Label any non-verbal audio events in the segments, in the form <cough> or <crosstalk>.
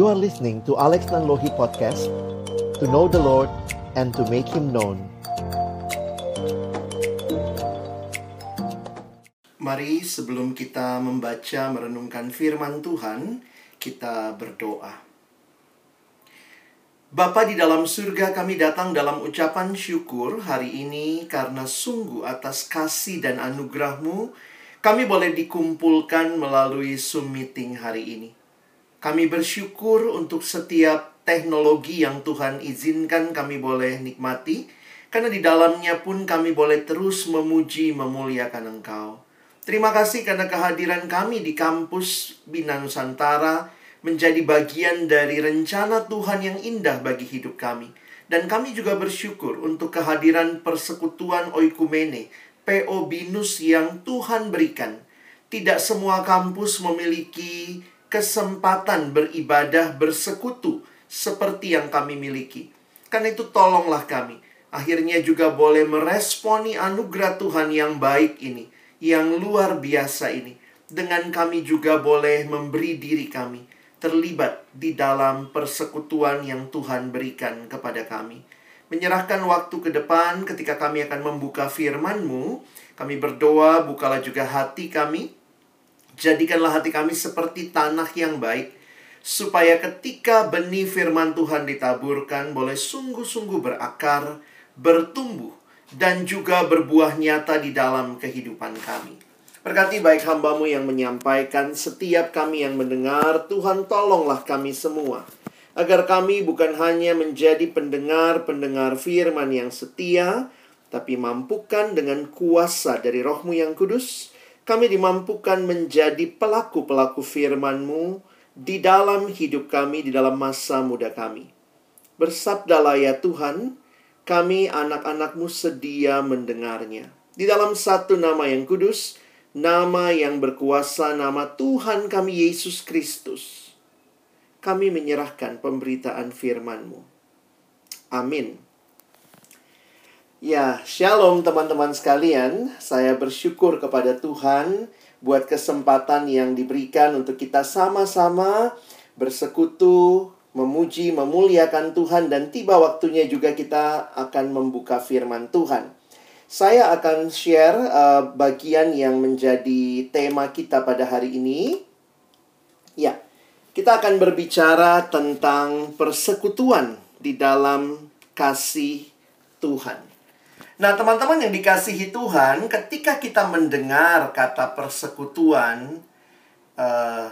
You are listening to Alex Nanlohi Podcast To know the Lord and to make Him known Mari sebelum kita membaca merenungkan firman Tuhan Kita berdoa Bapa di dalam surga kami datang dalam ucapan syukur hari ini karena sungguh atas kasih dan anugerahmu kami boleh dikumpulkan melalui Zoom meeting hari ini. Kami bersyukur untuk setiap teknologi yang Tuhan izinkan kami boleh nikmati, karena di dalamnya pun kami boleh terus memuji, memuliakan Engkau. Terima kasih karena kehadiran kami di kampus Bina Nusantara menjadi bagian dari rencana Tuhan yang indah bagi hidup kami. Dan kami juga bersyukur untuk kehadiran persekutuan Oikumene PO Binus yang Tuhan berikan. Tidak semua kampus memiliki kesempatan beribadah bersekutu seperti yang kami miliki. Karena itu tolonglah kami. Akhirnya juga boleh meresponi anugerah Tuhan yang baik ini. Yang luar biasa ini. Dengan kami juga boleh memberi diri kami. Terlibat di dalam persekutuan yang Tuhan berikan kepada kami menyerahkan waktu ke depan ketika kami akan membuka firman-Mu. Kami berdoa, bukalah juga hati kami. Jadikanlah hati kami seperti tanah yang baik, supaya ketika benih firman Tuhan ditaburkan, boleh sungguh-sungguh berakar, bertumbuh, dan juga berbuah nyata di dalam kehidupan kami. Berkati baik hambamu yang menyampaikan, setiap kami yang mendengar, Tuhan tolonglah kami semua agar kami bukan hanya menjadi pendengar-pendengar firman yang setia, tapi mampukan dengan kuasa dari rohmu yang kudus, kami dimampukan menjadi pelaku-pelaku firman-Mu di dalam hidup kami, di dalam masa muda kami. Bersabdalah ya Tuhan, kami anak-anakmu sedia mendengarnya. Di dalam satu nama yang kudus, nama yang berkuasa, nama Tuhan kami Yesus Kristus kami menyerahkan pemberitaan firman-Mu. Amin. Ya, shalom teman-teman sekalian. Saya bersyukur kepada Tuhan buat kesempatan yang diberikan untuk kita sama-sama bersekutu, memuji, memuliakan Tuhan dan tiba waktunya juga kita akan membuka firman Tuhan. Saya akan share uh, bagian yang menjadi tema kita pada hari ini. Ya, kita akan berbicara tentang persekutuan di dalam kasih Tuhan. Nah, teman-teman yang dikasihi Tuhan, ketika kita mendengar kata persekutuan, uh,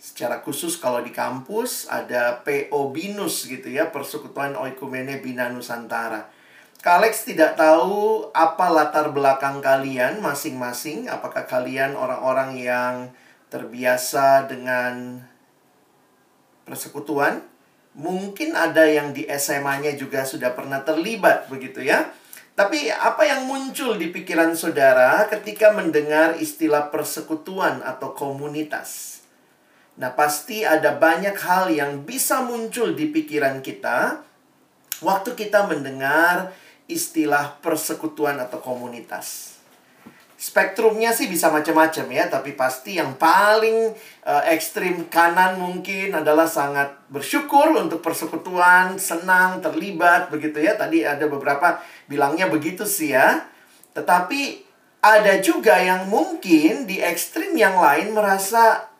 secara khusus kalau di kampus ada PO Binus gitu ya, Persekutuan Oikumene Bina Nusantara. Kak Alex tidak tahu apa latar belakang kalian masing-masing, apakah kalian orang-orang yang terbiasa dengan persekutuan. Mungkin ada yang di SMA-nya juga sudah pernah terlibat begitu ya. Tapi apa yang muncul di pikiran saudara ketika mendengar istilah persekutuan atau komunitas? Nah, pasti ada banyak hal yang bisa muncul di pikiran kita waktu kita mendengar istilah persekutuan atau komunitas spektrumnya sih bisa macam-macam ya, tapi pasti yang paling uh, ekstrim kanan mungkin adalah sangat bersyukur untuk persekutuan, senang, terlibat begitu ya. Tadi ada beberapa bilangnya begitu sih ya. Tetapi ada juga yang mungkin di ekstrim yang lain merasa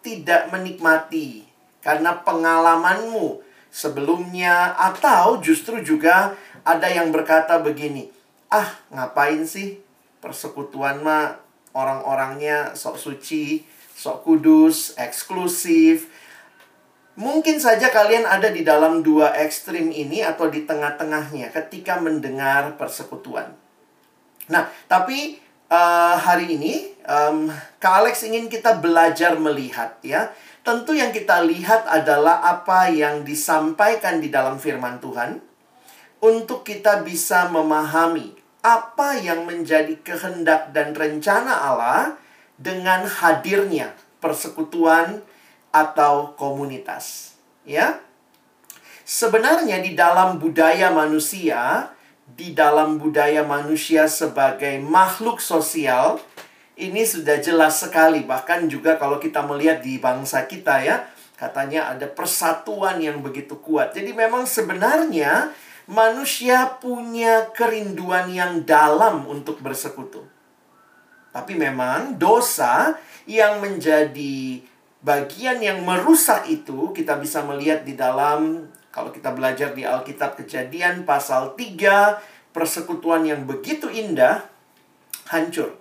tidak menikmati karena pengalamanmu sebelumnya atau justru juga ada yang berkata begini, "Ah, ngapain sih persekutuan mah orang-orangnya sok suci, sok kudus, eksklusif. Mungkin saja kalian ada di dalam dua ekstrim ini atau di tengah-tengahnya ketika mendengar persekutuan. Nah, tapi uh, hari ini um, Kak Alex ingin kita belajar melihat ya. Tentu yang kita lihat adalah apa yang disampaikan di dalam firman Tuhan untuk kita bisa memahami apa yang menjadi kehendak dan rencana Allah dengan hadirnya persekutuan atau komunitas. Ya. Sebenarnya di dalam budaya manusia, di dalam budaya manusia sebagai makhluk sosial, ini sudah jelas sekali bahkan juga kalau kita melihat di bangsa kita ya, Katanya ada persatuan yang begitu kuat. Jadi memang sebenarnya manusia punya kerinduan yang dalam untuk bersekutu. Tapi memang dosa yang menjadi bagian yang merusak itu kita bisa melihat di dalam kalau kita belajar di Alkitab Kejadian pasal 3 persekutuan yang begitu indah hancur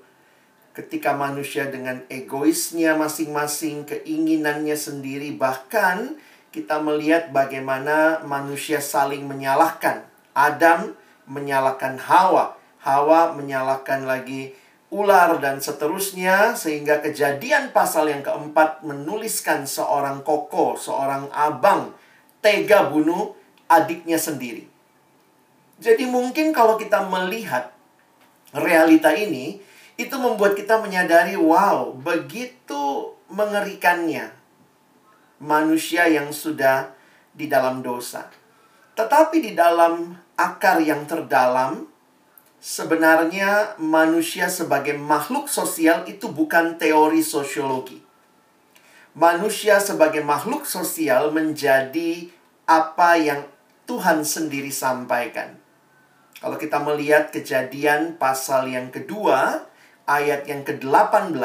ketika manusia dengan egoisnya masing-masing, keinginannya sendiri, bahkan kita melihat bagaimana manusia saling menyalahkan. Adam menyalahkan Hawa, Hawa menyalahkan lagi ular dan seterusnya sehingga kejadian pasal yang keempat menuliskan seorang koko, seorang abang tega bunuh adiknya sendiri. Jadi mungkin kalau kita melihat realita ini, itu membuat kita menyadari, wow, begitu mengerikannya manusia yang sudah di dalam dosa. Tetapi di dalam akar yang terdalam, sebenarnya manusia sebagai makhluk sosial itu bukan teori sosiologi. Manusia sebagai makhluk sosial menjadi apa yang Tuhan sendiri sampaikan. Kalau kita melihat kejadian pasal yang kedua, ayat yang ke-18,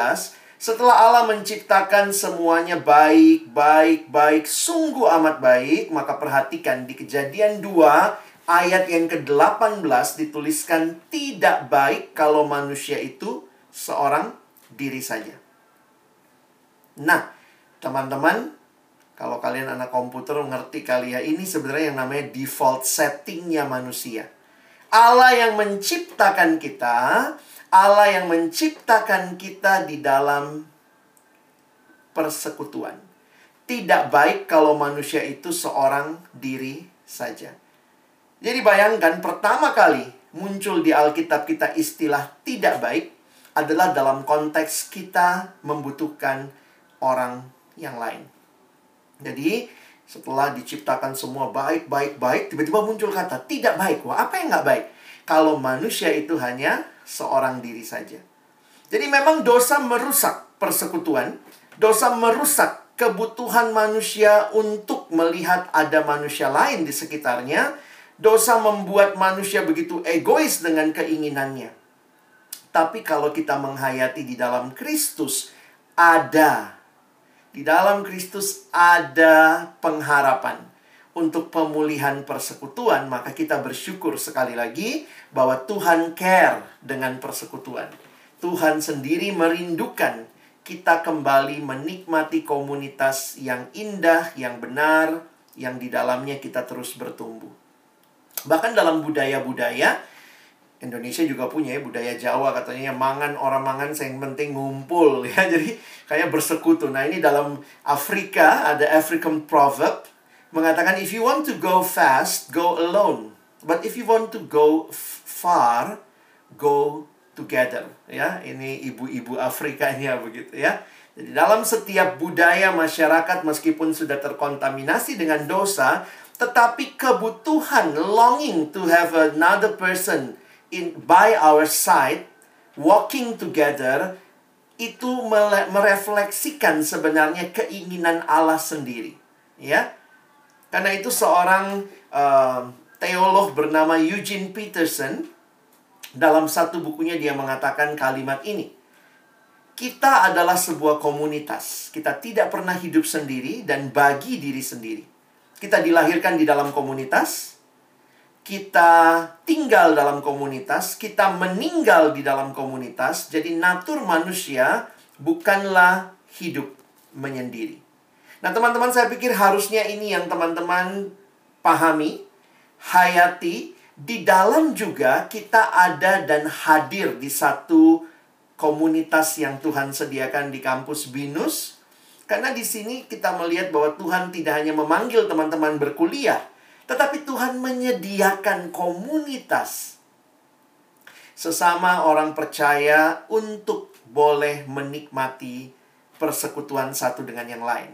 setelah Allah menciptakan semuanya baik, baik, baik, sungguh amat baik, maka perhatikan di kejadian 2, ayat yang ke-18 dituliskan tidak baik kalau manusia itu seorang diri saja. Nah, teman-teman, kalau kalian anak komputer ngerti kali ya, ini sebenarnya yang namanya default settingnya manusia. Allah yang menciptakan kita, Allah yang menciptakan kita di dalam persekutuan. Tidak baik kalau manusia itu seorang diri saja. Jadi bayangkan pertama kali muncul di Alkitab kita istilah tidak baik adalah dalam konteks kita membutuhkan orang yang lain. Jadi setelah diciptakan semua baik, baik, baik, tiba-tiba muncul kata tidak baik. Wah, apa yang nggak baik? Kalau manusia itu hanya seorang diri saja. Jadi memang dosa merusak persekutuan, dosa merusak kebutuhan manusia untuk melihat ada manusia lain di sekitarnya, dosa membuat manusia begitu egois dengan keinginannya. Tapi kalau kita menghayati di dalam Kristus, ada. Di dalam Kristus ada pengharapan untuk pemulihan persekutuan, maka kita bersyukur sekali lagi bahwa Tuhan care dengan persekutuan. Tuhan sendiri merindukan kita kembali menikmati komunitas yang indah, yang benar, yang di dalamnya kita terus bertumbuh. Bahkan dalam budaya-budaya, Indonesia juga punya ya budaya Jawa katanya mangan orang mangan yang penting ngumpul <laughs> ya jadi kayak bersekutu. Nah ini dalam Afrika ada African proverb mengatakan if you want to go fast, go alone. But if you want to go far, go together. Ya, ini ibu-ibu Afrikanya <laughs> begitu ya. Jadi dalam setiap budaya masyarakat meskipun sudah terkontaminasi dengan dosa, tetapi kebutuhan longing to have another person in by our side walking together itu merefleksikan sebenarnya keinginan Allah sendiri, ya. Karena itu seorang uh, teolog bernama Eugene Peterson dalam satu bukunya dia mengatakan kalimat ini. Kita adalah sebuah komunitas. Kita tidak pernah hidup sendiri dan bagi diri sendiri. Kita dilahirkan di dalam komunitas. Kita tinggal dalam komunitas, kita meninggal di dalam komunitas. Jadi natur manusia bukanlah hidup menyendiri. Nah, teman-teman, saya pikir harusnya ini yang teman-teman pahami, hayati. Di dalam juga kita ada dan hadir di satu komunitas yang Tuhan sediakan di kampus Binus. Karena di sini kita melihat bahwa Tuhan tidak hanya memanggil teman-teman berkuliah, tetapi Tuhan menyediakan komunitas sesama orang percaya untuk boleh menikmati persekutuan satu dengan yang lain.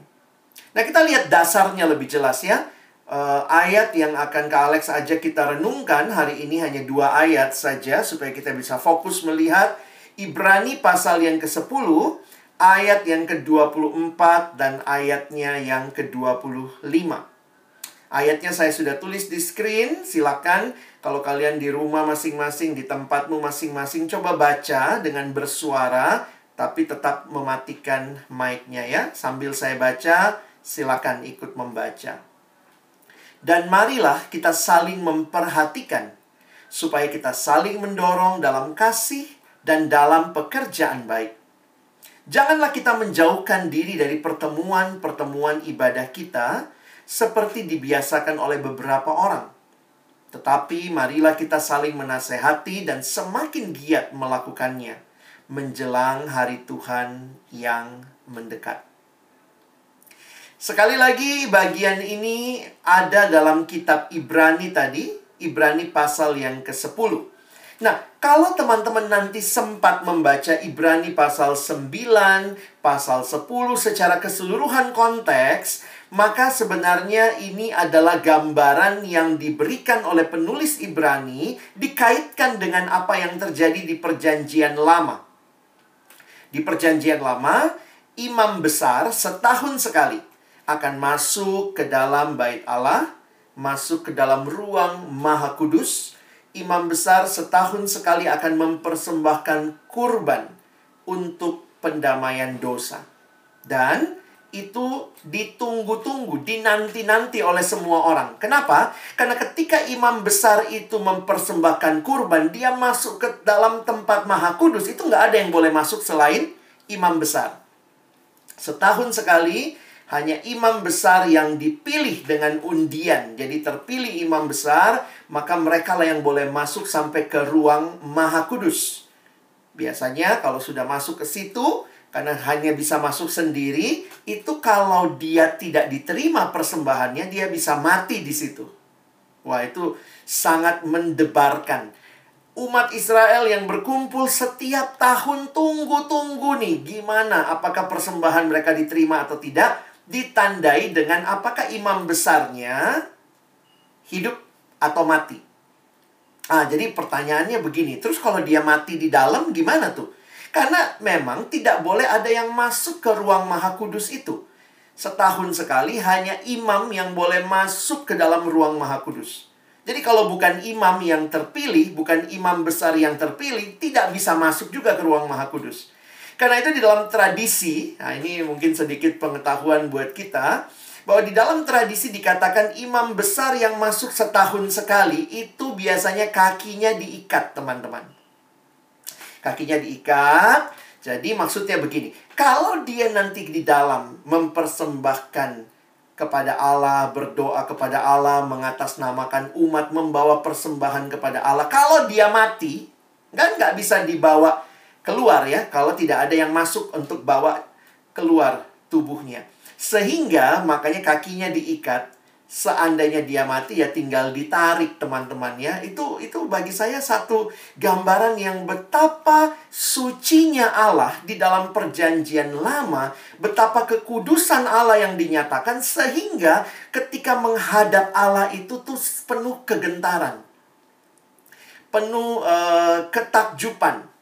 Nah, kita lihat dasarnya lebih jelas ya. Uh, ayat yang akan Kak Alex ajak kita renungkan hari ini hanya dua ayat saja supaya kita bisa fokus melihat Ibrani pasal yang ke-10 ayat yang ke-24 dan ayatnya yang ke-25. Ayatnya saya sudah tulis di screen, silakan kalau kalian di rumah masing-masing, di tempatmu masing-masing, coba baca dengan bersuara, tapi tetap mematikan mic-nya ya. Sambil saya baca, silakan ikut membaca. Dan marilah kita saling memperhatikan, supaya kita saling mendorong dalam kasih dan dalam pekerjaan baik. Janganlah kita menjauhkan diri dari pertemuan-pertemuan ibadah kita seperti dibiasakan oleh beberapa orang. Tetapi marilah kita saling menasehati dan semakin giat melakukannya menjelang hari Tuhan yang mendekat. Sekali lagi bagian ini ada dalam kitab Ibrani tadi, Ibrani pasal yang ke-10. Nah, kalau teman-teman nanti sempat membaca Ibrani pasal 9, pasal 10 secara keseluruhan konteks, maka sebenarnya ini adalah gambaran yang diberikan oleh penulis Ibrani dikaitkan dengan apa yang terjadi di perjanjian lama. Di perjanjian lama, imam besar setahun sekali akan masuk ke dalam bait Allah, masuk ke dalam ruang maha kudus, imam besar setahun sekali akan mempersembahkan kurban untuk pendamaian dosa. Dan itu ditunggu-tunggu, dinanti-nanti oleh semua orang. Kenapa? Karena ketika imam besar itu mempersembahkan kurban, dia masuk ke dalam tempat maha kudus. Itu nggak ada yang boleh masuk selain imam besar. Setahun sekali, hanya imam besar yang dipilih dengan undian. Jadi terpilih imam besar, maka mereka lah yang boleh masuk sampai ke ruang maha kudus. Biasanya kalau sudah masuk ke situ, karena hanya bisa masuk sendiri, itu kalau dia tidak diterima persembahannya, dia bisa mati di situ. Wah, itu sangat mendebarkan. Umat Israel yang berkumpul setiap tahun tunggu-tunggu nih, gimana apakah persembahan mereka diterima atau tidak? Ditandai dengan apakah imam besarnya hidup atau mati. Ah, jadi pertanyaannya begini, terus kalau dia mati di dalam gimana tuh? Karena memang tidak boleh ada yang masuk ke ruang maha kudus itu. Setahun sekali hanya imam yang boleh masuk ke dalam ruang maha kudus. Jadi kalau bukan imam yang terpilih, bukan imam besar yang terpilih, tidak bisa masuk juga ke ruang maha kudus. Karena itu di dalam tradisi, nah ini mungkin sedikit pengetahuan buat kita, bahwa di dalam tradisi dikatakan imam besar yang masuk setahun sekali itu biasanya kakinya diikat, teman-teman. Kakinya diikat. Jadi maksudnya begini, kalau dia nanti di dalam mempersembahkan kepada Allah, berdoa kepada Allah, mengatasnamakan umat, membawa persembahan kepada Allah. Kalau dia mati, kan nggak bisa dibawa keluar ya kalau tidak ada yang masuk untuk bawa keluar tubuhnya. Sehingga makanya kakinya diikat. Seandainya dia mati ya tinggal ditarik teman-teman ya. Itu itu bagi saya satu gambaran yang betapa sucinya Allah di dalam perjanjian lama, betapa kekudusan Allah yang dinyatakan sehingga ketika menghadap Allah itu tuh penuh kegentaran. Penuh uh, ketakjuban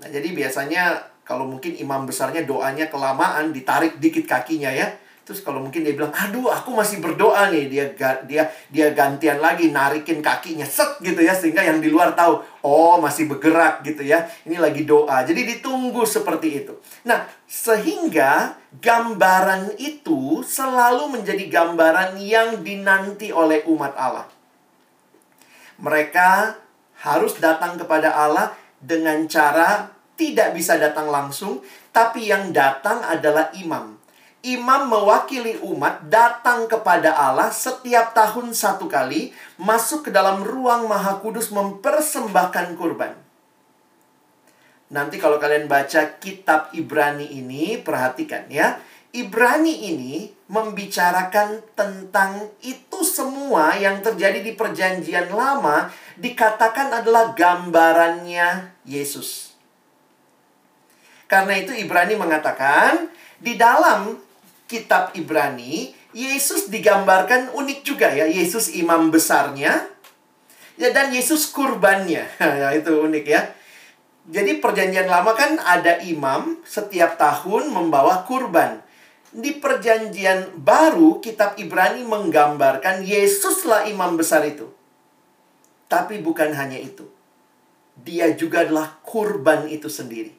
Nah, jadi biasanya kalau mungkin imam besarnya doanya kelamaan ditarik dikit kakinya ya. Terus kalau mungkin dia bilang, "Aduh, aku masih berdoa nih." Dia dia dia gantian lagi narikin kakinya set gitu ya sehingga yang di luar tahu, "Oh, masih bergerak gitu ya. Ini lagi doa." Jadi ditunggu seperti itu. Nah, sehingga gambaran itu selalu menjadi gambaran yang dinanti oleh umat Allah. Mereka harus datang kepada Allah dengan cara tidak bisa datang langsung, tapi yang datang adalah imam. Imam mewakili umat datang kepada Allah setiap tahun satu kali, masuk ke dalam ruang Maha Kudus mempersembahkan kurban. Nanti kalau kalian baca kitab Ibrani ini, perhatikan ya. Ibrani ini membicarakan tentang itu semua yang terjadi di perjanjian lama dikatakan adalah gambarannya Yesus. Karena itu Ibrani mengatakan di dalam kitab Ibrani Yesus digambarkan unik juga ya. Yesus imam besarnya ya dan Yesus kurbannya. <laughs> ya itu unik ya. Jadi perjanjian lama kan ada imam setiap tahun membawa kurban. Di perjanjian baru kitab Ibrani menggambarkan Yesuslah imam besar itu. Tapi bukan hanya itu. Dia juga adalah kurban itu sendiri.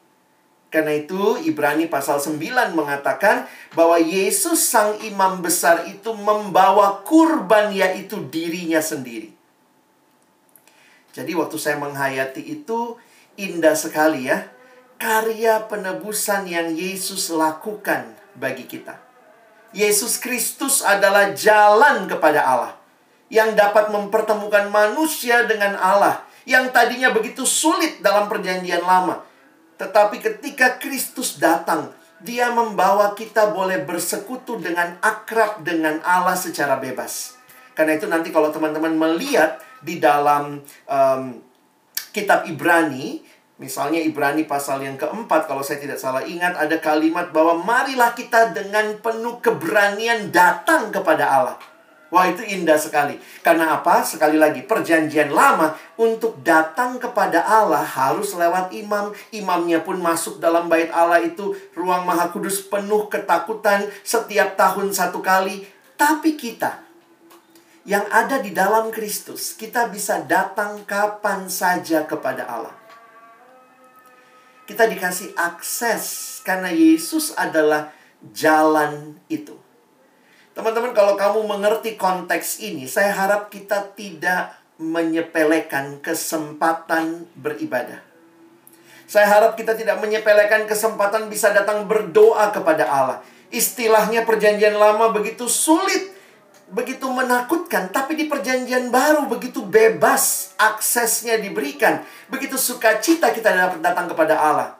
Karena itu Ibrani pasal 9 mengatakan bahwa Yesus sang imam besar itu membawa kurban yaitu dirinya sendiri. Jadi waktu saya menghayati itu indah sekali ya. Karya penebusan yang Yesus lakukan bagi kita. Yesus Kristus adalah jalan kepada Allah yang dapat mempertemukan manusia dengan Allah yang tadinya begitu sulit dalam perjanjian lama tetapi ketika Kristus datang, dia membawa kita boleh bersekutu dengan akrab dengan Allah secara bebas. Karena itu nanti kalau teman-teman melihat di dalam um, kitab Ibrani, misalnya Ibrani pasal yang keempat, kalau saya tidak salah ingat, ada kalimat bahwa marilah kita dengan penuh keberanian datang kepada Allah. Wah, itu indah sekali. Karena apa? Sekali lagi, perjanjian lama untuk datang kepada Allah harus lewat imam. Imamnya pun masuk dalam bait Allah itu ruang maha kudus penuh ketakutan setiap tahun satu kali. Tapi kita yang ada di dalam Kristus, kita bisa datang kapan saja kepada Allah. Kita dikasih akses karena Yesus adalah jalan itu. Teman-teman, kalau kamu mengerti konteks ini, saya harap kita tidak menyepelekan kesempatan beribadah. Saya harap kita tidak menyepelekan kesempatan bisa datang berdoa kepada Allah. Istilahnya perjanjian lama begitu sulit, begitu menakutkan, tapi di perjanjian baru begitu bebas aksesnya diberikan. Begitu sukacita kita dapat datang kepada Allah.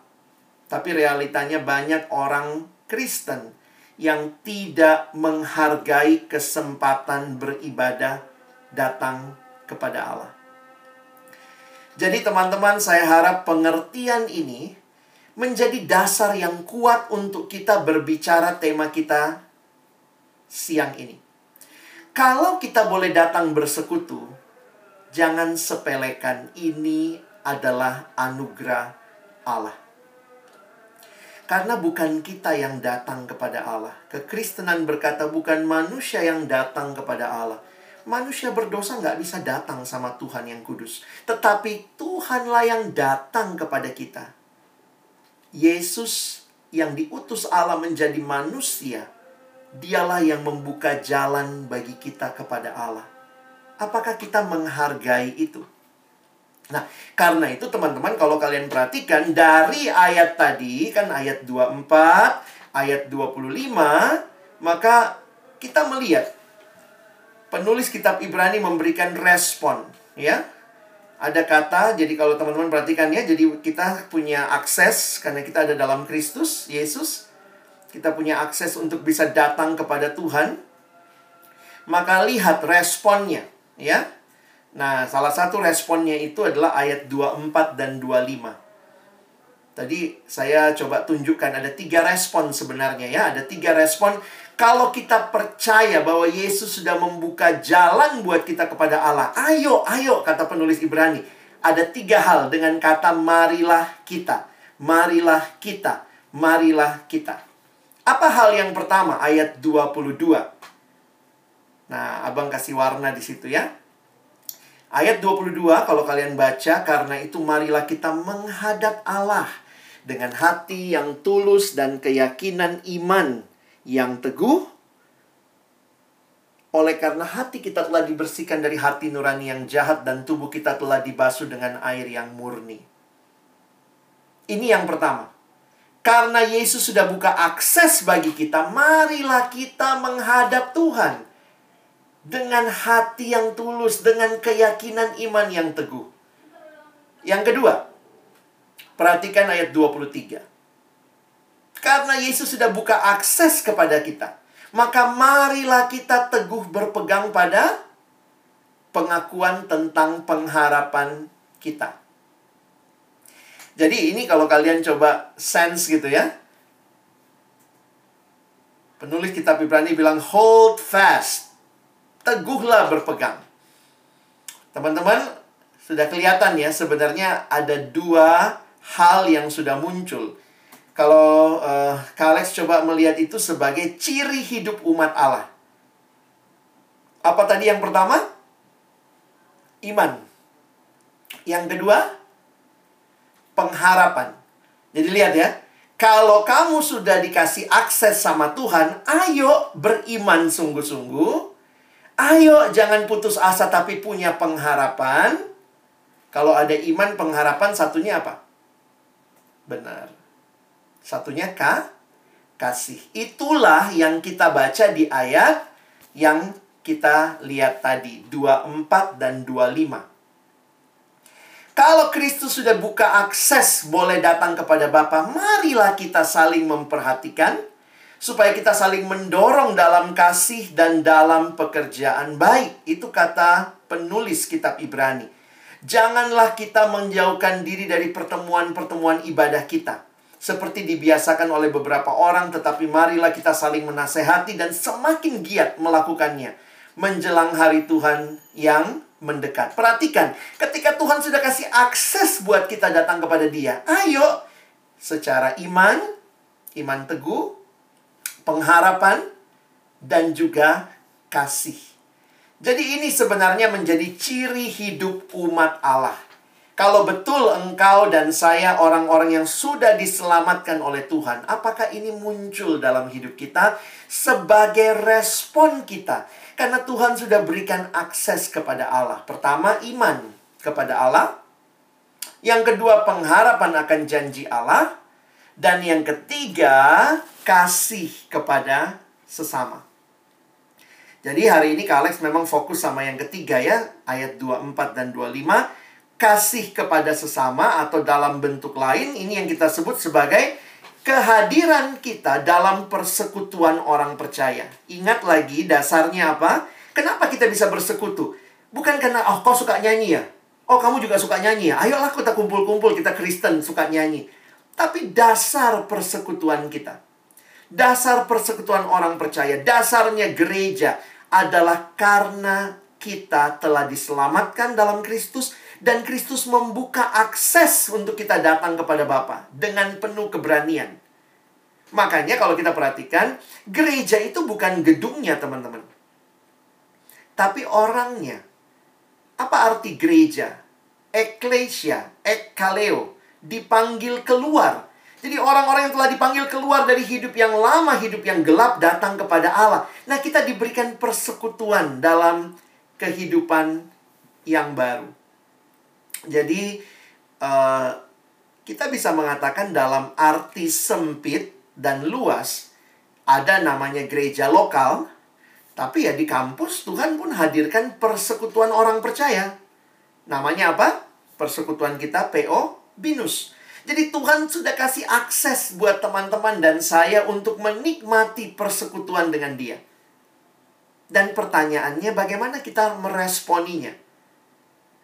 Tapi realitanya banyak orang Kristen yang tidak menghargai kesempatan beribadah datang kepada Allah. Jadi teman-teman, saya harap pengertian ini menjadi dasar yang kuat untuk kita berbicara tema kita siang ini. Kalau kita boleh datang bersekutu, jangan sepelekan ini adalah anugerah Allah. Karena bukan kita yang datang kepada Allah. Kekristenan berkata bukan manusia yang datang kepada Allah. Manusia berdosa nggak bisa datang sama Tuhan yang kudus. Tetapi Tuhanlah yang datang kepada kita. Yesus yang diutus Allah menjadi manusia. Dialah yang membuka jalan bagi kita kepada Allah. Apakah kita menghargai itu? Nah, karena itu teman-teman kalau kalian perhatikan dari ayat tadi kan ayat 24, ayat 25, maka kita melihat penulis kitab Ibrani memberikan respon, ya. Ada kata, jadi kalau teman-teman perhatikan ya, jadi kita punya akses karena kita ada dalam Kristus, Yesus. Kita punya akses untuk bisa datang kepada Tuhan. Maka lihat responnya, ya. Nah, salah satu responnya itu adalah ayat 24 dan 25. Tadi saya coba tunjukkan ada tiga respon sebenarnya ya. Ada tiga respon. Kalau kita percaya bahwa Yesus sudah membuka jalan buat kita kepada Allah. Ayo, ayo, kata penulis Ibrani. Ada tiga hal dengan kata marilah kita. Marilah kita. Marilah kita. Apa hal yang pertama? Ayat 22. Nah, abang kasih warna di situ ya. Ayat 22 kalau kalian baca karena itu marilah kita menghadap Allah dengan hati yang tulus dan keyakinan iman yang teguh. Oleh karena hati kita telah dibersihkan dari hati nurani yang jahat dan tubuh kita telah dibasuh dengan air yang murni. Ini yang pertama. Karena Yesus sudah buka akses bagi kita, marilah kita menghadap Tuhan dengan hati yang tulus, dengan keyakinan iman yang teguh. Yang kedua, perhatikan ayat 23. Karena Yesus sudah buka akses kepada kita, maka marilah kita teguh berpegang pada pengakuan tentang pengharapan kita. Jadi ini kalau kalian coba sense gitu ya. Penulis kitab Ibrani bilang hold fast teguhlah berpegang. Teman-teman, sudah kelihatan ya sebenarnya ada dua hal yang sudah muncul. Kalau uh, Kak Alex coba melihat itu sebagai ciri hidup umat Allah. Apa tadi yang pertama? Iman. Yang kedua, pengharapan. Jadi lihat ya, kalau kamu sudah dikasih akses sama Tuhan, ayo beriman sungguh-sungguh. Ayo jangan putus asa tapi punya pengharapan. Kalau ada iman pengharapan satunya apa? Benar. Satunya ka kasih. Itulah yang kita baca di ayat yang kita lihat tadi, 24 dan 25. Kalau Kristus sudah buka akses boleh datang kepada Bapa, marilah kita saling memperhatikan supaya kita saling mendorong dalam kasih dan dalam pekerjaan baik. Itu kata penulis kitab Ibrani. Janganlah kita menjauhkan diri dari pertemuan-pertemuan ibadah kita. Seperti dibiasakan oleh beberapa orang, tetapi marilah kita saling menasehati dan semakin giat melakukannya. Menjelang hari Tuhan yang mendekat. Perhatikan, ketika Tuhan sudah kasih akses buat kita datang kepada Dia, ayo secara iman, iman teguh, pengharapan, dan juga kasih. Jadi ini sebenarnya menjadi ciri hidup umat Allah. Kalau betul engkau dan saya orang-orang yang sudah diselamatkan oleh Tuhan, apakah ini muncul dalam hidup kita sebagai respon kita karena Tuhan sudah berikan akses kepada Allah. Pertama, iman kepada Allah. Yang kedua, pengharapan akan janji Allah. Dan yang ketiga, kasih kepada sesama. Jadi hari ini Kak Alex memang fokus sama yang ketiga ya, ayat 24 dan 25. Kasih kepada sesama atau dalam bentuk lain, ini yang kita sebut sebagai kehadiran kita dalam persekutuan orang percaya. Ingat lagi dasarnya apa? Kenapa kita bisa bersekutu? Bukan karena oh kau suka nyanyi ya. Oh kamu juga suka nyanyi ya. Ayolah kita kumpul-kumpul kita Kristen suka nyanyi. Tapi dasar persekutuan kita. Dasar persekutuan orang percaya, dasarnya gereja adalah karena kita telah diselamatkan dalam Kristus dan Kristus membuka akses untuk kita datang kepada Bapa dengan penuh keberanian. Makanya kalau kita perhatikan, gereja itu bukan gedungnya, teman-teman. Tapi orangnya. Apa arti gereja? Eklesia, ekkaleo, dipanggil keluar. Jadi orang-orang yang telah dipanggil keluar dari hidup yang lama, hidup yang gelap datang kepada Allah. Nah, kita diberikan persekutuan dalam kehidupan yang baru. Jadi uh, kita bisa mengatakan dalam arti sempit dan luas ada namanya gereja lokal, tapi ya di kampus Tuhan pun hadirkan persekutuan orang percaya. Namanya apa? Persekutuan kita PO Binus. Jadi Tuhan sudah kasih akses buat teman-teman dan saya untuk menikmati persekutuan dengan dia. Dan pertanyaannya bagaimana kita meresponinya?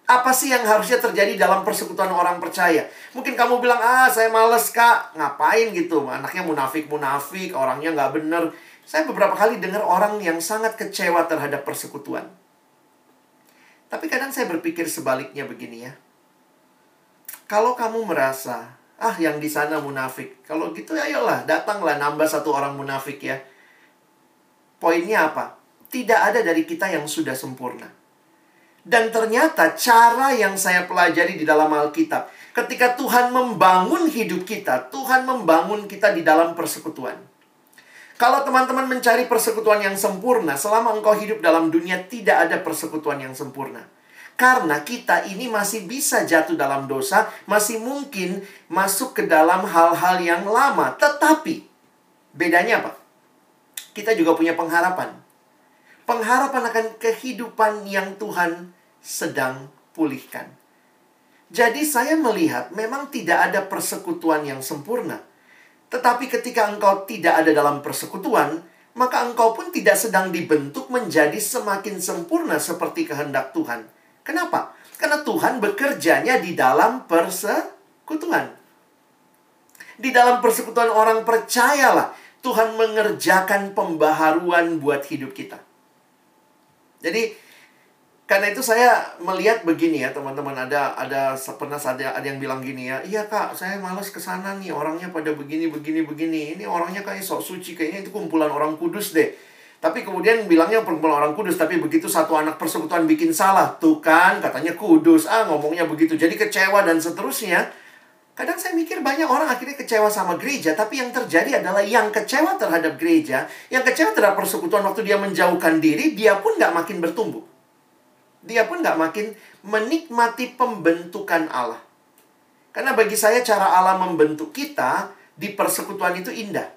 Apa sih yang harusnya terjadi dalam persekutuan orang percaya? Mungkin kamu bilang, ah saya males kak, ngapain gitu? Anaknya munafik-munafik, orangnya nggak bener. Saya beberapa kali dengar orang yang sangat kecewa terhadap persekutuan. Tapi kadang saya berpikir sebaliknya begini ya. Kalau kamu merasa, ah yang di sana munafik. Kalau gitu ayolah, datanglah nambah satu orang munafik ya. Poinnya apa? Tidak ada dari kita yang sudah sempurna. Dan ternyata cara yang saya pelajari di dalam Alkitab, ketika Tuhan membangun hidup kita, Tuhan membangun kita di dalam persekutuan. Kalau teman-teman mencari persekutuan yang sempurna, selama engkau hidup dalam dunia tidak ada persekutuan yang sempurna. Karena kita ini masih bisa jatuh dalam dosa, masih mungkin masuk ke dalam hal-hal yang lama. Tetapi, bedanya apa? Kita juga punya pengharapan. Pengharapan akan kehidupan yang Tuhan sedang pulihkan. Jadi saya melihat memang tidak ada persekutuan yang sempurna. Tetapi ketika engkau tidak ada dalam persekutuan, maka engkau pun tidak sedang dibentuk menjadi semakin sempurna seperti kehendak Tuhan. Kenapa? Karena Tuhan bekerjanya di dalam persekutuan. Di dalam persekutuan orang percayalah Tuhan mengerjakan pembaharuan buat hidup kita. Jadi Karena itu saya melihat begini ya teman-teman ada ada pernah ada ada yang bilang gini ya iya kak saya malas ke sana nih orangnya pada begini begini begini ini orangnya kayak sok suci kayaknya itu kumpulan orang kudus deh tapi kemudian bilangnya kumpulan orang kudus tapi begitu satu anak persekutuan bikin salah tuh kan katanya kudus ah ngomongnya begitu jadi kecewa dan seterusnya kadang saya mikir banyak orang akhirnya kecewa sama gereja tapi yang terjadi adalah yang kecewa terhadap gereja yang kecewa terhadap persekutuan waktu dia menjauhkan diri dia pun nggak makin bertumbuh dia pun nggak makin menikmati pembentukan Allah. Karena bagi saya cara Allah membentuk kita di persekutuan itu indah.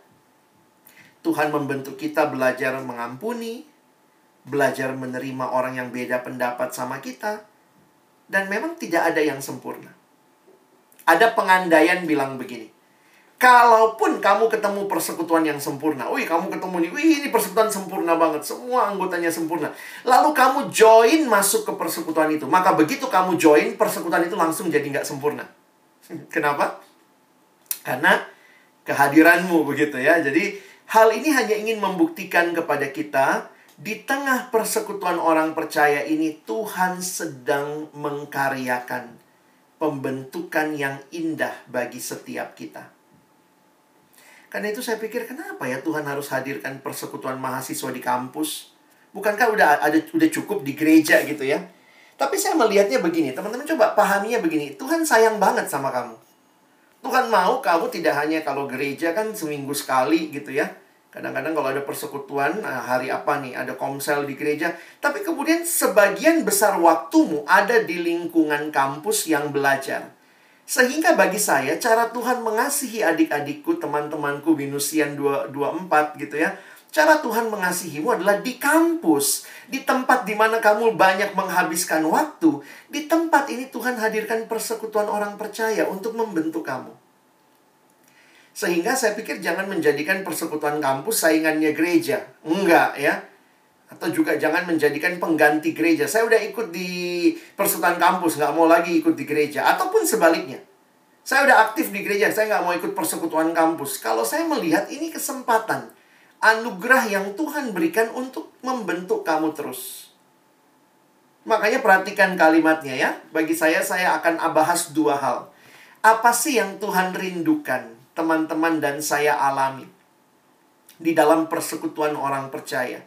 Tuhan membentuk kita belajar mengampuni, belajar menerima orang yang beda pendapat sama kita, dan memang tidak ada yang sempurna. Ada pengandaian bilang begini, Kalaupun kamu ketemu persekutuan yang sempurna, wih kamu ketemu nih, wih ini persekutuan sempurna banget, semua anggotanya sempurna. Lalu kamu join masuk ke persekutuan itu, maka begitu kamu join, persekutuan itu langsung jadi nggak sempurna. <laughs> Kenapa? Karena kehadiranmu begitu ya. Jadi hal ini hanya ingin membuktikan kepada kita di tengah persekutuan orang percaya ini Tuhan sedang mengkaryakan pembentukan yang indah bagi setiap kita. Karena itu saya pikir kenapa ya Tuhan harus hadirkan persekutuan mahasiswa di kampus? Bukankah udah ada udah cukup di gereja gitu ya? Tapi saya melihatnya begini, teman-teman coba pahaminya begini. Tuhan sayang banget sama kamu. Tuhan mau kamu tidak hanya kalau gereja kan seminggu sekali gitu ya. Kadang-kadang kalau ada persekutuan, nah hari apa nih, ada komsel di gereja. Tapi kemudian sebagian besar waktumu ada di lingkungan kampus yang belajar. Sehingga bagi saya, cara Tuhan mengasihi adik-adikku, teman-temanku, Minusian 24 gitu ya. Cara Tuhan mengasihimu adalah di kampus. Di tempat di mana kamu banyak menghabiskan waktu. Di tempat ini Tuhan hadirkan persekutuan orang percaya untuk membentuk kamu. Sehingga saya pikir jangan menjadikan persekutuan kampus saingannya gereja. Enggak ya atau juga jangan menjadikan pengganti gereja. Saya udah ikut di persekutuan kampus, nggak mau lagi ikut di gereja. Ataupun sebaliknya. Saya udah aktif di gereja, saya nggak mau ikut persekutuan kampus. Kalau saya melihat ini kesempatan, anugerah yang Tuhan berikan untuk membentuk kamu terus. Makanya perhatikan kalimatnya ya. Bagi saya, saya akan bahas dua hal. Apa sih yang Tuhan rindukan, teman-teman dan saya alami di dalam persekutuan orang percaya?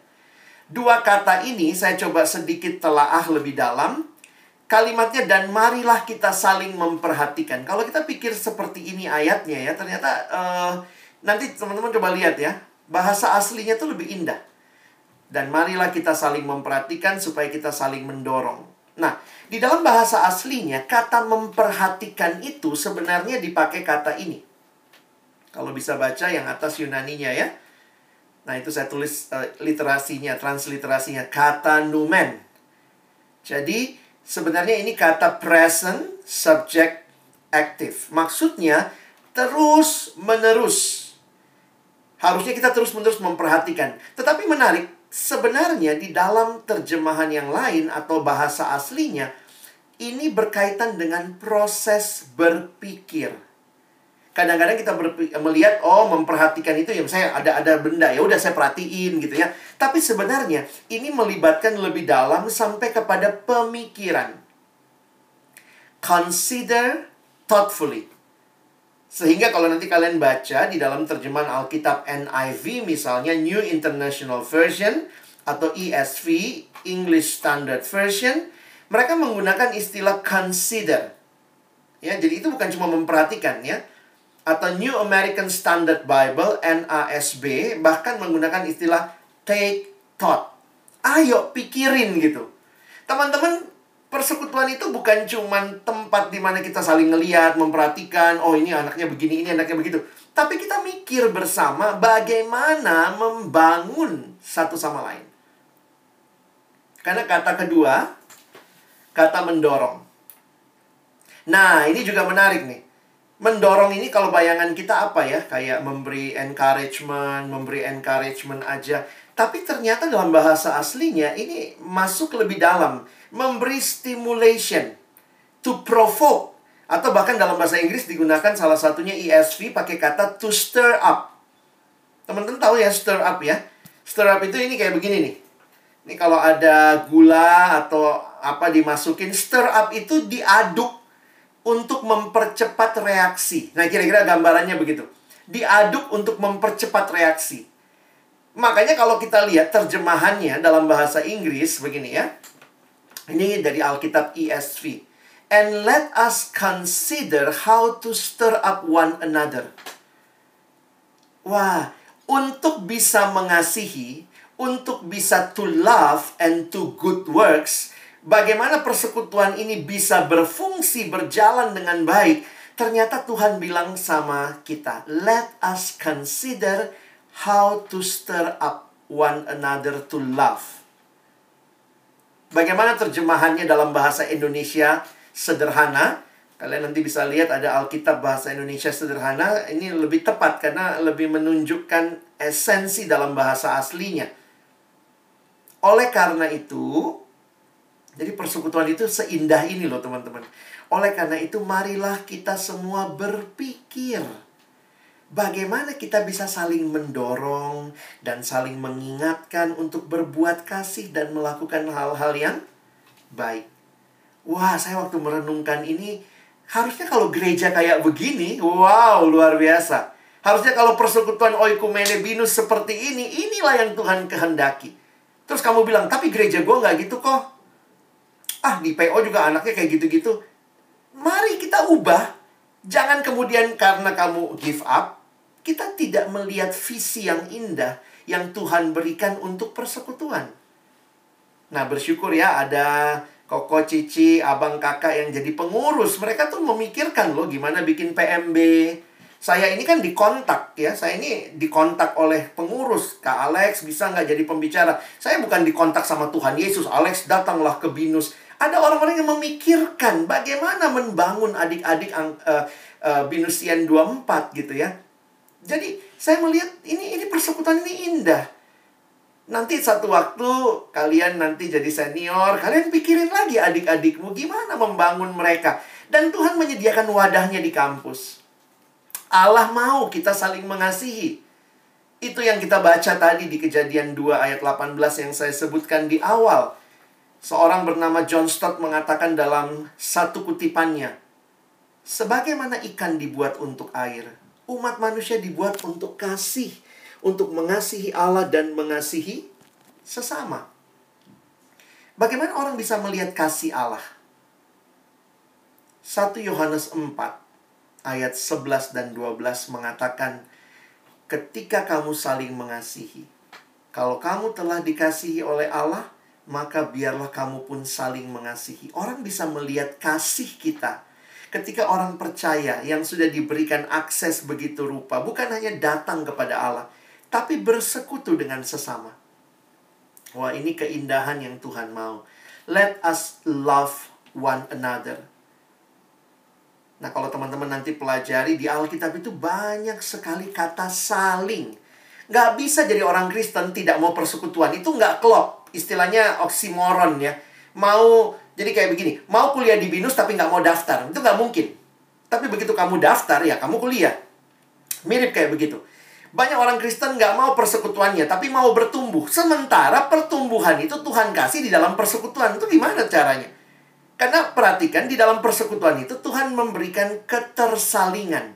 Dua kata ini saya coba sedikit telaah lebih dalam. Kalimatnya dan marilah kita saling memperhatikan. Kalau kita pikir seperti ini ayatnya ya, ternyata uh, nanti teman-teman coba lihat ya. Bahasa aslinya tuh lebih indah. Dan marilah kita saling memperhatikan supaya kita saling mendorong. Nah, di dalam bahasa aslinya kata memperhatikan itu sebenarnya dipakai kata ini. Kalau bisa baca yang atas Yunaninya ya. Nah, itu saya tulis uh, literasinya, transliterasinya, kata numen. Jadi, sebenarnya ini kata present, subject, active. Maksudnya, terus-menerus. Harusnya kita terus-menerus memperhatikan. Tetapi menarik, sebenarnya di dalam terjemahan yang lain atau bahasa aslinya, ini berkaitan dengan proses berpikir kadang-kadang kita melihat oh memperhatikan itu ya saya ada ada benda ya udah saya perhatiin gitu ya. Tapi sebenarnya ini melibatkan lebih dalam sampai kepada pemikiran. Consider thoughtfully. Sehingga kalau nanti kalian baca di dalam terjemahan Alkitab NIV misalnya New International Version atau ESV English Standard Version mereka menggunakan istilah consider. Ya jadi itu bukan cuma memperhatikan ya atau New American Standard Bible NASB bahkan menggunakan istilah take thought. Ayo pikirin gitu. Teman-teman, persekutuan itu bukan cuma tempat di mana kita saling ngeliat, memperhatikan, oh ini anaknya begini, ini anaknya begitu. Tapi kita mikir bersama bagaimana membangun satu sama lain. Karena kata kedua, kata mendorong. Nah, ini juga menarik nih mendorong ini kalau bayangan kita apa ya? Kayak memberi encouragement, memberi encouragement aja. Tapi ternyata dalam bahasa aslinya ini masuk lebih dalam. Memberi stimulation. To provoke. Atau bahkan dalam bahasa Inggris digunakan salah satunya ESV pakai kata to stir up. Teman-teman tahu ya stir up ya? Stir up itu ini kayak begini nih. Ini kalau ada gula atau apa dimasukin stir up itu diaduk untuk mempercepat reaksi. Nah, kira-kira gambarannya begitu. Diaduk untuk mempercepat reaksi. Makanya kalau kita lihat terjemahannya dalam bahasa Inggris begini ya. Ini dari Alkitab ESV. And let us consider how to stir up one another. Wah, untuk bisa mengasihi, untuk bisa to love and to good works, bagaimana persekutuan ini bisa berfungsi, berjalan dengan baik. Ternyata Tuhan bilang sama kita, let us consider how to stir up one another to love. Bagaimana terjemahannya dalam bahasa Indonesia sederhana? Kalian nanti bisa lihat ada Alkitab bahasa Indonesia sederhana. Ini lebih tepat karena lebih menunjukkan esensi dalam bahasa aslinya. Oleh karena itu, jadi persekutuan itu seindah ini loh teman-teman. Oleh karena itu marilah kita semua berpikir bagaimana kita bisa saling mendorong dan saling mengingatkan untuk berbuat kasih dan melakukan hal-hal yang baik. Wah, saya waktu merenungkan ini, harusnya kalau gereja kayak begini, wow, luar biasa. Harusnya kalau persekutuan oikumene binus seperti ini, inilah yang Tuhan kehendaki. Terus kamu bilang, tapi gereja gue nggak gitu kok. Ah, di PO juga anaknya kayak gitu-gitu. Mari kita ubah. Jangan kemudian karena kamu give up, kita tidak melihat visi yang indah yang Tuhan berikan untuk persekutuan. Nah, bersyukur ya ada koko, cici, abang, kakak yang jadi pengurus. Mereka tuh memikirkan loh gimana bikin PMB. Saya ini kan dikontak ya, saya ini dikontak oleh pengurus. Kak Alex bisa nggak jadi pembicara? Saya bukan dikontak sama Tuhan Yesus. Alex datanglah ke Binus. Ada orang-orang yang memikirkan bagaimana membangun adik-adik uh, uh, Binusian 24 gitu ya. Jadi saya melihat ini ini persekutuan ini indah. Nanti satu waktu kalian nanti jadi senior, kalian pikirin lagi adik-adikmu gimana membangun mereka. Dan Tuhan menyediakan wadahnya di kampus. Allah mau kita saling mengasihi. Itu yang kita baca tadi di kejadian 2 ayat 18 yang saya sebutkan di awal. Seorang bernama John Stott mengatakan dalam satu kutipannya, Sebagaimana ikan dibuat untuk air, umat manusia dibuat untuk kasih, untuk mengasihi Allah dan mengasihi sesama. Bagaimana orang bisa melihat kasih Allah? 1 Yohanes 4 ayat 11 dan 12 mengatakan ketika kamu saling mengasihi kalau kamu telah dikasihi oleh Allah maka biarlah kamu pun saling mengasihi. Orang bisa melihat kasih kita ketika orang percaya yang sudah diberikan akses begitu rupa, bukan hanya datang kepada Allah, tapi bersekutu dengan sesama. Wah, ini keindahan yang Tuhan mau. Let us love one another. Nah, kalau teman-teman nanti pelajari di Alkitab itu banyak sekali kata saling. Nggak bisa jadi orang Kristen tidak mau persekutuan. Itu nggak klop. Istilahnya oksimoron ya. Mau jadi kayak begini, mau kuliah di BINUS tapi nggak mau daftar, itu nggak mungkin. Tapi begitu kamu daftar, ya kamu kuliah. Mirip kayak begitu. Banyak orang Kristen nggak mau persekutuannya, tapi mau bertumbuh. Sementara pertumbuhan itu Tuhan kasih di dalam persekutuan. Itu gimana caranya? Karena perhatikan, di dalam persekutuan itu Tuhan memberikan ketersalingan.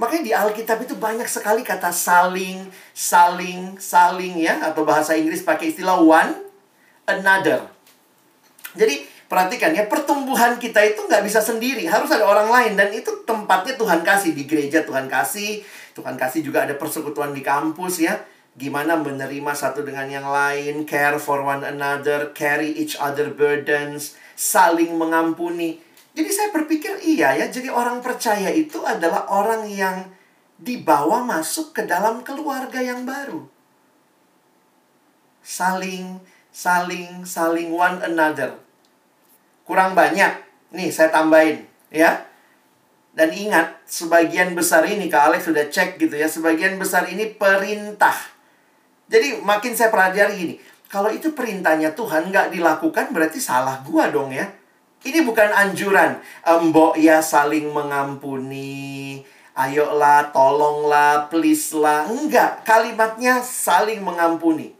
Makanya di Alkitab itu banyak sekali kata saling, saling, saling ya. Atau bahasa Inggris pakai istilah one another. Jadi Perhatikan ya, pertumbuhan kita itu nggak bisa sendiri. Harus ada orang lain. Dan itu tempatnya Tuhan kasih. Di gereja Tuhan kasih. Tuhan kasih juga ada persekutuan di kampus ya. Gimana menerima satu dengan yang lain. Care for one another. Carry each other burdens. Saling mengampuni. Jadi saya berpikir iya ya. Jadi orang percaya itu adalah orang yang dibawa masuk ke dalam keluarga yang baru. Saling, saling, saling one another kurang banyak. Nih, saya tambahin, ya. Dan ingat, sebagian besar ini, Kak Alex sudah cek gitu ya, sebagian besar ini perintah. Jadi, makin saya pelajari gini, kalau itu perintahnya Tuhan nggak dilakukan, berarti salah gua dong ya. Ini bukan anjuran, mbok ya saling mengampuni, ayolah, tolonglah, please lah. Enggak, kalimatnya saling mengampuni.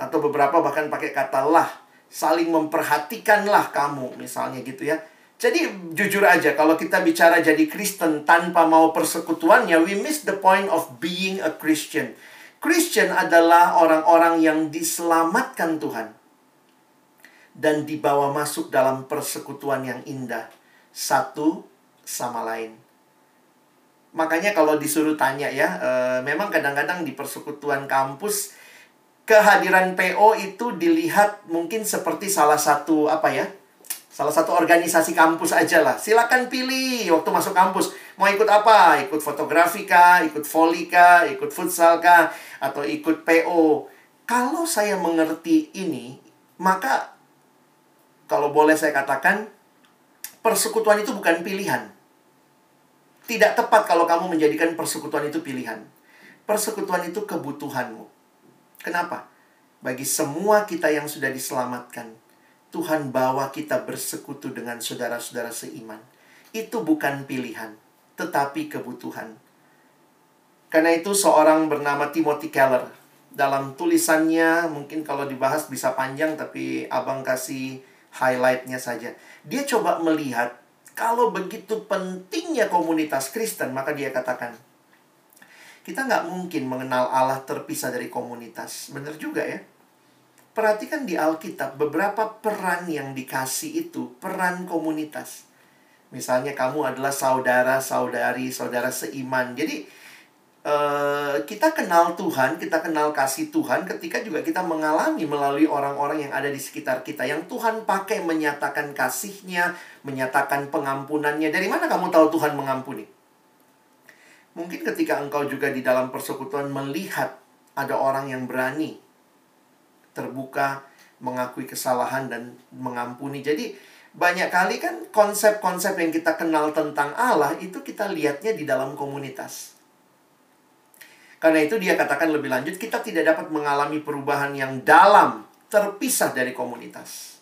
Atau beberapa bahkan pakai kata lah Saling memperhatikanlah kamu, misalnya gitu ya. Jadi jujur aja, kalau kita bicara jadi Kristen tanpa mau persekutuannya, we miss the point of being a Christian. Christian adalah orang-orang yang diselamatkan Tuhan dan dibawa masuk dalam persekutuan yang indah satu sama lain. Makanya kalau disuruh tanya ya, e, memang kadang-kadang di persekutuan kampus kehadiran PO itu dilihat mungkin seperti salah satu apa ya? Salah satu organisasi kampus aja lah. Silakan pilih waktu masuk kampus. Mau ikut apa? Ikut fotografi kah? Ikut voli kah? Ikut futsal kah? Atau ikut PO? Kalau saya mengerti ini, maka kalau boleh saya katakan, persekutuan itu bukan pilihan. Tidak tepat kalau kamu menjadikan persekutuan itu pilihan. Persekutuan itu kebutuhanmu. Kenapa? Bagi semua kita yang sudah diselamatkan, Tuhan bawa kita bersekutu dengan saudara-saudara seiman. Itu bukan pilihan, tetapi kebutuhan. Karena itu seorang bernama Timothy Keller dalam tulisannya mungkin kalau dibahas bisa panjang tapi abang kasih highlightnya saja. Dia coba melihat kalau begitu pentingnya komunitas Kristen, maka dia katakan, kita nggak mungkin mengenal Allah terpisah dari komunitas. Benar juga ya. Perhatikan di Alkitab, beberapa peran yang dikasih itu peran komunitas. Misalnya kamu adalah saudara, saudari, saudara seiman. Jadi Uh, kita kenal Tuhan, kita kenal kasih Tuhan ketika juga kita mengalami melalui orang-orang yang ada di sekitar kita. Yang Tuhan pakai menyatakan kasihnya, menyatakan pengampunannya. Dari mana kamu tahu Tuhan mengampuni? Mungkin ketika engkau juga di dalam persekutuan melihat ada orang yang berani terbuka, mengakui kesalahan dan mengampuni. Jadi banyak kali kan konsep-konsep yang kita kenal tentang Allah itu kita lihatnya di dalam komunitas. Karena itu dia katakan lebih lanjut, kita tidak dapat mengalami perubahan yang dalam, terpisah dari komunitas.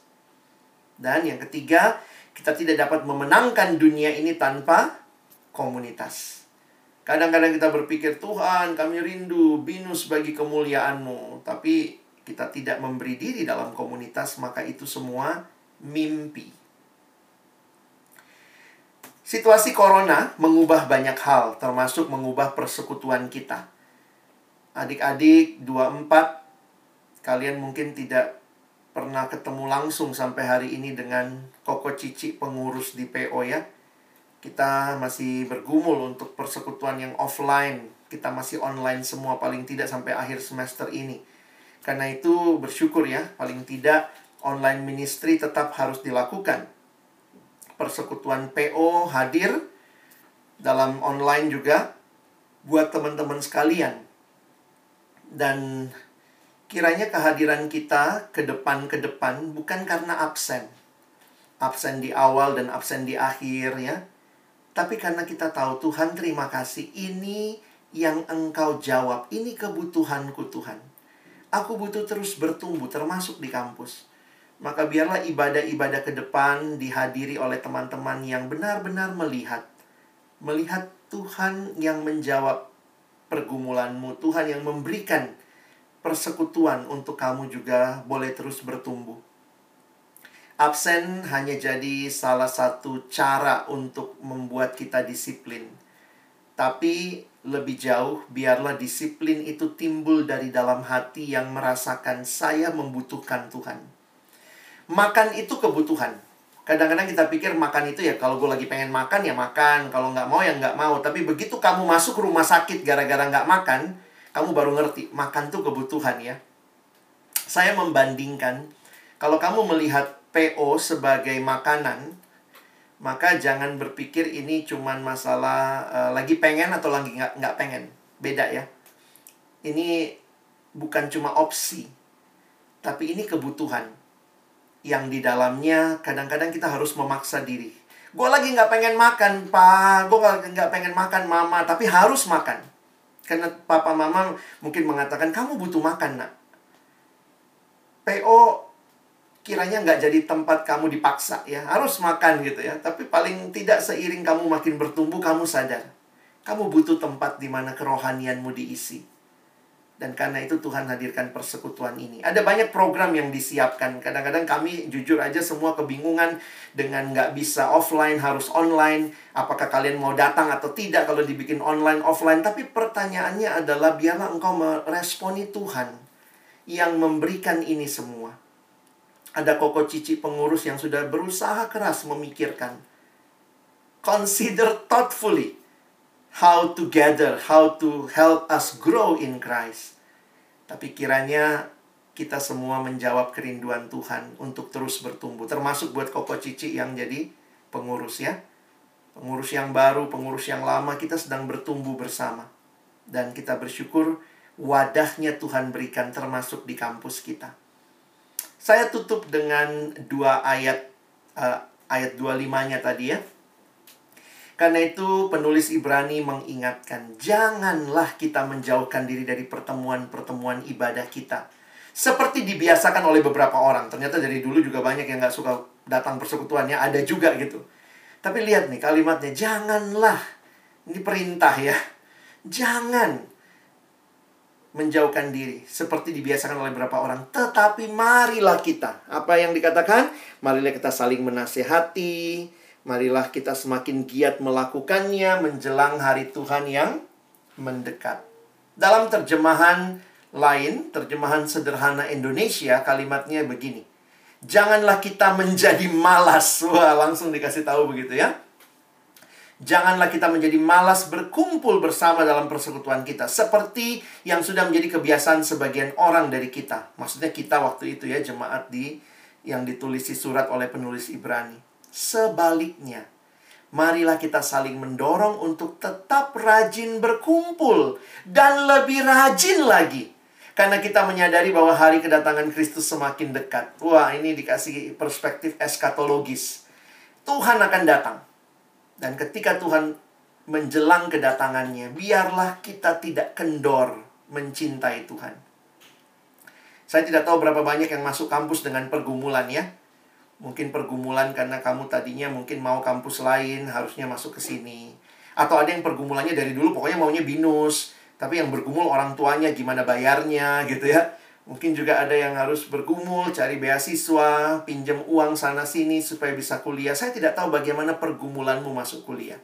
Dan yang ketiga, kita tidak dapat memenangkan dunia ini tanpa komunitas. Kadang-kadang kita berpikir, Tuhan kami rindu binus bagi kemuliaanmu. Tapi kita tidak memberi diri dalam komunitas, maka itu semua mimpi. Situasi corona mengubah banyak hal, termasuk mengubah persekutuan kita adik-adik 24 kalian mungkin tidak pernah ketemu langsung sampai hari ini dengan Koko Cici pengurus di PO ya. Kita masih bergumul untuk persekutuan yang offline. Kita masih online semua paling tidak sampai akhir semester ini. Karena itu bersyukur ya, paling tidak online ministry tetap harus dilakukan. Persekutuan PO hadir dalam online juga buat teman-teman sekalian dan kiranya kehadiran kita ke depan ke depan bukan karena absen. Absen di awal dan absen di akhir ya. Tapi karena kita tahu Tuhan terima kasih ini yang engkau jawab. Ini kebutuhanku Tuhan. Aku butuh terus bertumbuh termasuk di kampus. Maka biarlah ibadah-ibadah ke depan dihadiri oleh teman-teman yang benar-benar melihat. Melihat Tuhan yang menjawab pergumulanmu, Tuhan yang memberikan persekutuan untuk kamu juga boleh terus bertumbuh. Absen hanya jadi salah satu cara untuk membuat kita disiplin. Tapi lebih jauh, biarlah disiplin itu timbul dari dalam hati yang merasakan saya membutuhkan Tuhan. Makan itu kebutuhan. Kadang-kadang kita pikir makan itu ya kalau gue lagi pengen makan ya makan, kalau nggak mau ya nggak mau. Tapi begitu kamu masuk rumah sakit gara-gara nggak makan, kamu baru ngerti makan tuh kebutuhan ya. Saya membandingkan kalau kamu melihat PO sebagai makanan, maka jangan berpikir ini cuman masalah uh, lagi pengen atau lagi nggak nggak pengen. Beda ya. Ini bukan cuma opsi, tapi ini kebutuhan yang di dalamnya kadang-kadang kita harus memaksa diri. Gue lagi nggak pengen makan, pak. Gue nggak pengen makan, mama. Tapi harus makan. Karena papa mama mungkin mengatakan, kamu butuh makan, nak. PO kiranya nggak jadi tempat kamu dipaksa ya. Harus makan gitu ya. Tapi paling tidak seiring kamu makin bertumbuh, kamu sadar. Kamu butuh tempat di mana kerohanianmu diisi. Dan karena itu Tuhan hadirkan persekutuan ini. Ada banyak program yang disiapkan. Kadang-kadang kami jujur aja semua kebingungan dengan nggak bisa offline, harus online. Apakah kalian mau datang atau tidak kalau dibikin online, offline. Tapi pertanyaannya adalah biarlah engkau meresponi Tuhan yang memberikan ini semua. Ada koko cici pengurus yang sudah berusaha keras memikirkan. Consider thoughtfully how to gather, how to help us grow in Christ. Tapi kiranya kita semua menjawab kerinduan Tuhan untuk terus bertumbuh. Termasuk buat Koko Cici yang jadi pengurus ya. Pengurus yang baru, pengurus yang lama, kita sedang bertumbuh bersama. Dan kita bersyukur wadahnya Tuhan berikan termasuk di kampus kita. Saya tutup dengan dua ayat uh, ayat 25-nya tadi ya. Karena itu penulis Ibrani mengingatkan, janganlah kita menjauhkan diri dari pertemuan-pertemuan ibadah kita. Seperti dibiasakan oleh beberapa orang. Ternyata dari dulu juga banyak yang gak suka datang persekutuannya, ada juga gitu. Tapi lihat nih kalimatnya, janganlah. Ini perintah ya. Jangan menjauhkan diri seperti dibiasakan oleh beberapa orang. Tetapi marilah kita. Apa yang dikatakan? Marilah kita saling menasehati, Marilah kita semakin giat melakukannya menjelang hari Tuhan yang mendekat. Dalam terjemahan lain, terjemahan sederhana Indonesia, kalimatnya begini. Janganlah kita menjadi malas. Wah, langsung dikasih tahu begitu ya. Janganlah kita menjadi malas berkumpul bersama dalam persekutuan kita. Seperti yang sudah menjadi kebiasaan sebagian orang dari kita. Maksudnya kita waktu itu ya, jemaat di yang ditulisi surat oleh penulis Ibrani. Sebaliknya, marilah kita saling mendorong untuk tetap rajin berkumpul dan lebih rajin lagi. Karena kita menyadari bahwa hari kedatangan Kristus semakin dekat. Wah, ini dikasih perspektif eskatologis. Tuhan akan datang. Dan ketika Tuhan menjelang kedatangannya, biarlah kita tidak kendor mencintai Tuhan. Saya tidak tahu berapa banyak yang masuk kampus dengan pergumulan ya. Mungkin pergumulan karena kamu tadinya mungkin mau kampus lain harusnya masuk ke sini. Atau ada yang pergumulannya dari dulu pokoknya maunya binus. Tapi yang bergumul orang tuanya gimana bayarnya gitu ya mungkin juga ada yang harus bergumul cari beasiswa pinjam uang sana sini supaya bisa kuliah saya tidak tahu bagaimana pergumulanmu masuk kuliah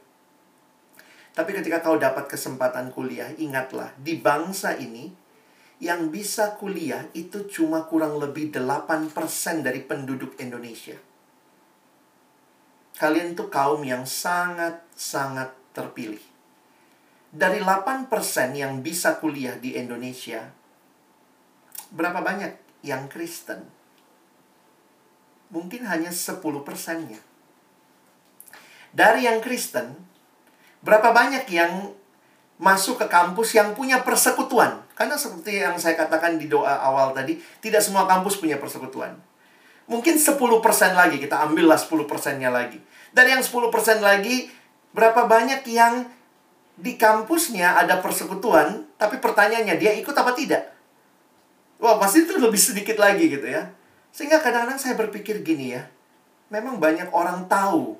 tapi ketika kau dapat kesempatan kuliah ingatlah di bangsa ini yang bisa kuliah itu cuma kurang lebih 8% dari penduduk Indonesia. Kalian tuh kaum yang sangat-sangat terpilih. Dari 8% yang bisa kuliah di Indonesia, berapa banyak yang Kristen? Mungkin hanya 10 persennya. Dari yang Kristen, berapa banyak yang masuk ke kampus yang punya persekutuan. Karena seperti yang saya katakan di doa awal tadi, tidak semua kampus punya persekutuan. Mungkin 10% lagi, kita ambillah 10%-nya lagi. Dari yang 10% lagi, berapa banyak yang di kampusnya ada persekutuan, tapi pertanyaannya, dia ikut apa tidak? Wah, pasti itu lebih sedikit lagi gitu ya. Sehingga kadang-kadang saya berpikir gini ya, memang banyak orang tahu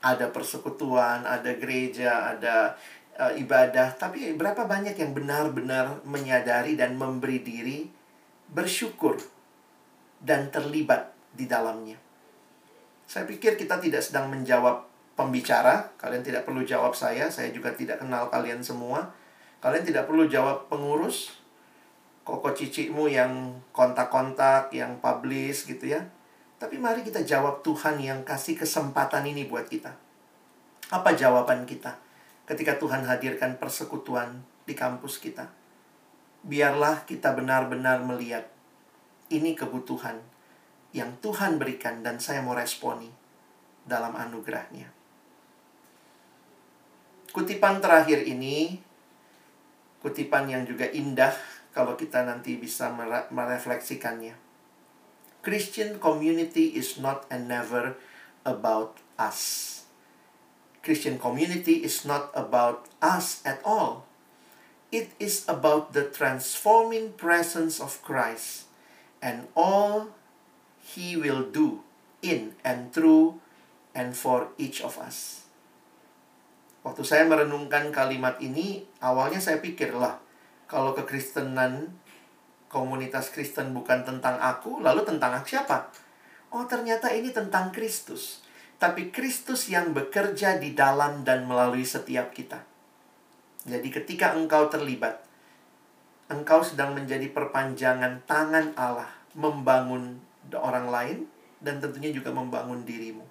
ada persekutuan, ada gereja, ada uh, ibadah, tapi berapa banyak yang benar-benar menyadari dan memberi diri bersyukur dan terlibat di dalamnya. Saya pikir kita tidak sedang menjawab pembicara, kalian tidak perlu jawab saya, saya juga tidak kenal kalian semua. Kalian tidak perlu jawab pengurus, koko cicimu yang kontak-kontak, yang publish gitu ya. Tapi mari kita jawab Tuhan yang kasih kesempatan ini buat kita. Apa jawaban kita? ketika Tuhan hadirkan persekutuan di kampus kita. Biarlah kita benar-benar melihat ini kebutuhan yang Tuhan berikan dan saya mau responi dalam anugerahnya. Kutipan terakhir ini, kutipan yang juga indah kalau kita nanti bisa merefleksikannya. Christian community is not and never about us. Christian community is not about us at all. It is about the transforming presence of Christ and all He will do in and through and for each of us. Waktu saya merenungkan kalimat ini, awalnya saya pikir lah, Kalau kekristenan, komunitas Kristen bukan tentang aku, lalu tentang siapa? Oh, ternyata ini tentang Kristus. Tapi Kristus yang bekerja di dalam dan melalui setiap kita. Jadi ketika engkau terlibat, engkau sedang menjadi perpanjangan tangan Allah membangun orang lain dan tentunya juga membangun dirimu.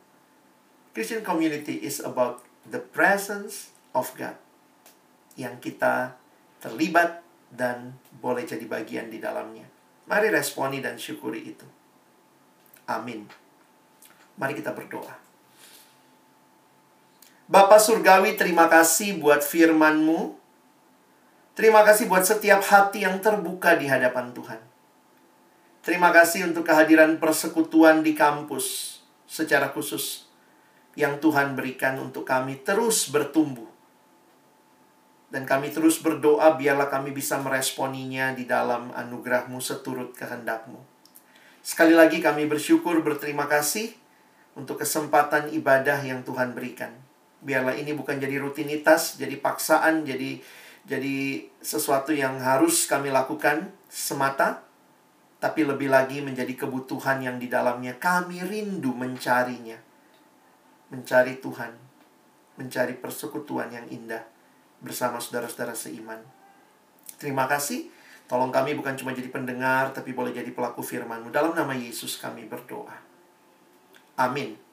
Christian community is about the presence of God yang kita terlibat dan boleh jadi bagian di dalamnya. Mari responi dan syukuri itu. Amin. Mari kita berdoa. Bapak Surgawi, terima kasih buat firman-Mu Terima kasih buat setiap hati yang terbuka di hadapan Tuhan. Terima kasih untuk kehadiran persekutuan di kampus secara khusus yang Tuhan berikan untuk kami terus bertumbuh. Dan kami terus berdoa biarlah kami bisa meresponinya di dalam anugerahmu seturut kehendakmu. Sekali lagi kami bersyukur berterima kasih untuk kesempatan ibadah yang Tuhan berikan. Biarlah ini bukan jadi rutinitas, jadi paksaan, jadi jadi sesuatu yang harus kami lakukan semata, tapi lebih lagi menjadi kebutuhan yang di dalamnya kami rindu mencarinya. Mencari Tuhan, mencari persekutuan yang indah bersama saudara-saudara seiman. Terima kasih. Tolong kami bukan cuma jadi pendengar, tapi boleh jadi pelaku firman-Mu. Dalam nama Yesus kami berdoa. Amin.